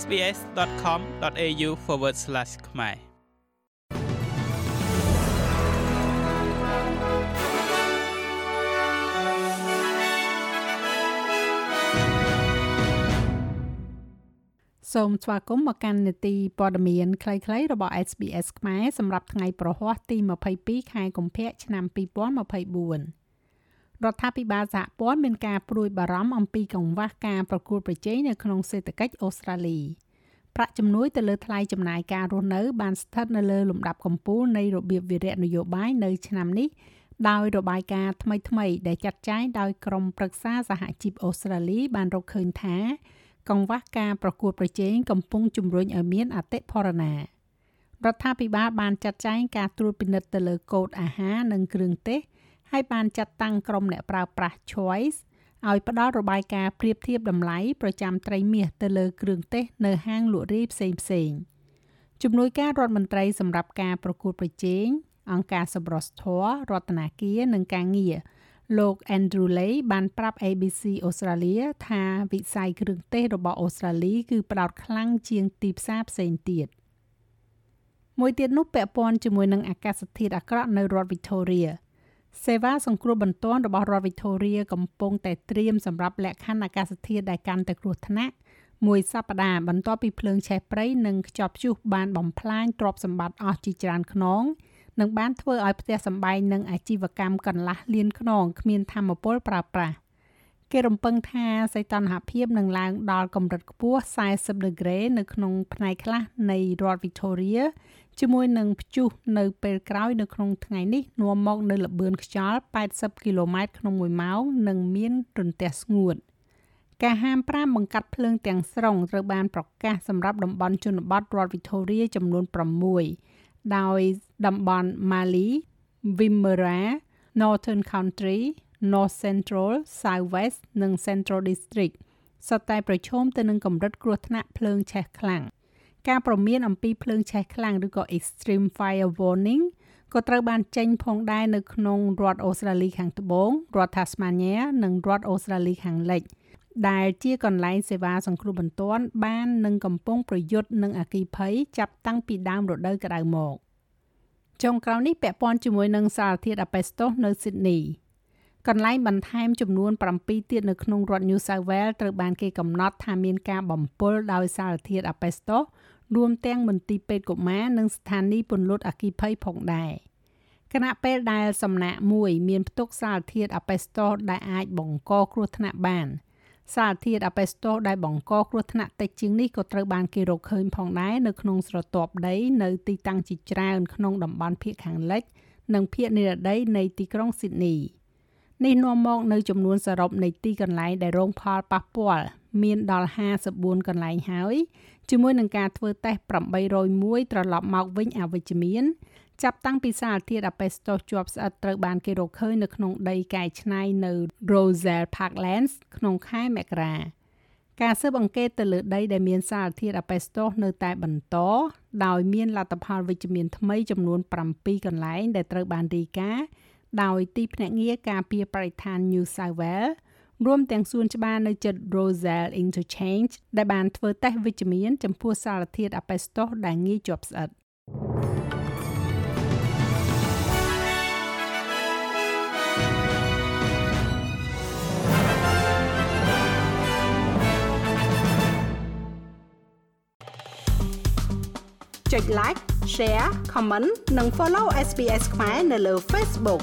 sbs.com.au/ ខ្មែរសូមស្វាគមន៍មកកាន់នេតិព័ត៌មានខ្លីៗរបស់ SBS ខ្មែរសម្រាប់ថ្ងៃប្រហ័សទី22ខែកុម្ភៈឆ្នាំ2024 រដ្ឋាភិបាលសហព័ន្ធមានការព្រួយបារម្ភអំពីកង្វះការប្រកួតប្រជែងនៅក្នុងសេដ្ឋកិច្ចអូស្ត្រាលីប្រាក់ជំនួយទៅលើថ្លៃចំណាយការរស់នៅ បានស្ថិតនៅលើលំដាប់កំពូលនៃរបៀបវិរៈនយោបាយនៅឆ្នាំនេះដោយរបាយការណ៍ថ្មីៗដែលចាត់ចែងដោយក្រុមប្រឹក្សាសហជីពអូស្ត្រាលី បានរកឃើញថា កង្វះការប្រកួតប្រជែងកំពុងជំរុញឲ្យមានអតិផរណារដ្ឋាភិបាលបានចាត់ចែងការត្រួតពិនិត្យទៅលើកូដអាហារនិងគ្រឿងទេស ហើយបានចាត់តាំងក្រុមអ្នកប្រើប្រាស់ Choice ឲ្យផ្ដល់របាយការណ៍ប្រៀបធៀបតម្លៃប្រចាំត្រីមាសទៅលើគ្រឿងទេសនៅហាងលក់រាយផ្សេងផ្សេងជំនួយការរដ្ឋមន្ត្រីសម្រាប់ការប្រកួតប្រជែងអង្គការសប្បុរសធម៌រដ្ឋាភិបាលនិងការងារលោក Andrew Lay បានប្រាប់ ABC អូស្ត្រាលីថាវិស័យគ្រឿងទេសរបស់អូស្ត្រាលីគឺផ្ដោតខ្លាំងជាងទីផ្សារផ្សេងទៀតមួយទៀតនោះពាក់ព័ន្ធជាមួយនឹងអាកាសធាតុអាក្រក់នៅរដ្ឋ Victoria សេវាសង្គ្រោះបន្ទាន់របស់រដ្ឋ Victoria កំពុងតែត្រៀមសម្រាប់លក្ខខណ្ឌអាកាសធាតុដែលកាន់តែគ្រោះថ្នាក់មួយសប្តាហ៍បន្ទាប់ពីភ្លើងឆេះព្រៃនិងខ្ចប់ព្យុះបានបំផ្លាញទ្រព្យសម្បត្តិអស់ជាច្រើនខ្នងនិងបានធ្វើឲ្យផ្ទះសម្បែងនិងអាជីវកម្មកន្លះលានខ្នងគ្មានធម្មពលប្រើប្រាស់គេរំពឹងថាសីតុណ្ហភាពនឹងឡើងដល់កម្រិតខ្ពស់40ដឺក្រេនៅក្នុងផ្នែកខ្លះនៃរដ្ឋ Victoria ជាមួយនឹងព្យុះនៅពេលក្រោយនៅក្នុងថ្ងៃនេះនាំមកនៅល្បឿនខ្យល់80គីឡូម៉ែត្រក្នុង1ម៉ោងនិងមានរន្ទះស្ងួតការហាម5បង្កាត់ភ្លើងទាំងស្រុងត្រូវបានប្រកាសសម្រាប់តំបន់ជនបទរដ្ឋ Victoria ចំនួន6ដោយតំបន់ Mali, Wimmera, Northern Country, North Central, South West និង Central District សុទ្ធតែប្រឈមទៅនឹងកម្រិតគ្រោះថ្នាក់ភ្លើងឆេះខ្លាំង ការប្រមានអំពីភ្លើងឆេះខ្លាំងឬក៏ extreme fire warning ក៏ត្រូវបានចេញផងដែរនៅក្នុងរដ្ឋអូស្ត្រាលីខាងត្បូងរដ្ឋ Tasmania និងរដ្ឋអូស្ត្រាលីខាងលិចដែលជាកន្លែងសេវាសង្គ្រោះបន្ទាន់បាននឹងកំពុងប្រយុទ្ធនឹងអគិភ័យចាប់តាំងពីដើមរដូវក្តៅមកចុងក្រោយនេះពាក់ព័ន្ធជាមួយនឹងសារធាតុ asbestos នៅ Sydney កន្លែងបន្ថែមចំនួន7ទៀតនៅក្នុងរដ្ឋ New South Wales ត្រូវបានគេកំណត់ថាមានការបំពុលដោយសារធាតុ asbestos រួមទាំងមន្ទីរពេទ្យកុមារនិងស្ថានីយ៍ពន្លត់អគ្គិភ័យផងដែរគណៈពេលដែលសំណាក់មួយមានផ្ទុកសារធាតុ asbestos ដែលអាចបង្កគ្រោះថ្នាក់បានសារធាតុ asbestos ដែលបង្កគ្រោះថ្នាក់តិចជាងនេះក៏ត្រូវបានគេរកឃើញផងដែរនៅក្នុងស្រទាប់ដីនៅទីតាំងជាច្រើនក្នុងតំបន់ភាគខាងលិច និងភាគនិរតីនៃទីក្រុងស៊ីដនីនេះនាំមកនៅចំនួនសរុបនៃទីកន្លែងដែលរងផលប៉ះពាល់ មានដល់54កន្លែងហើយជាមួយនឹងការធ្វើតេស្ត801ត្រឡប់មកវិញអវិជ្ជមានចាប់តាំងពីសារធាតុ asbestos ជាប់ស្អិតត្រូវបានគេរកឃើញនៅក្នុងដីកែច្នៃនៅ Roselle Parklands ក្នុងខែមករាការស៊ើបអង្កេតទៅលើដីដែលមានសារធាតុ asbestos នៅតែបន្តដោយមានលទ្ធផលវិជ្ជមានថ្មីចំនួន7កន្លែងដែលត្រូវបានរាយការណ៍ដោយទីភ្នាក់ងារការពារបរិស្ថាន New South Wales រួមទាំងសួនច្បារនៅជិត Roselle Interchange ដែលបានធ្វើតេស្តវិជ្ជមានចំពោះសារធាតុ asbestos ដែលងាយជាប់ស្អិត។ចុច like share comment និង follow SBS ខ្មែរនៅលើ Facebook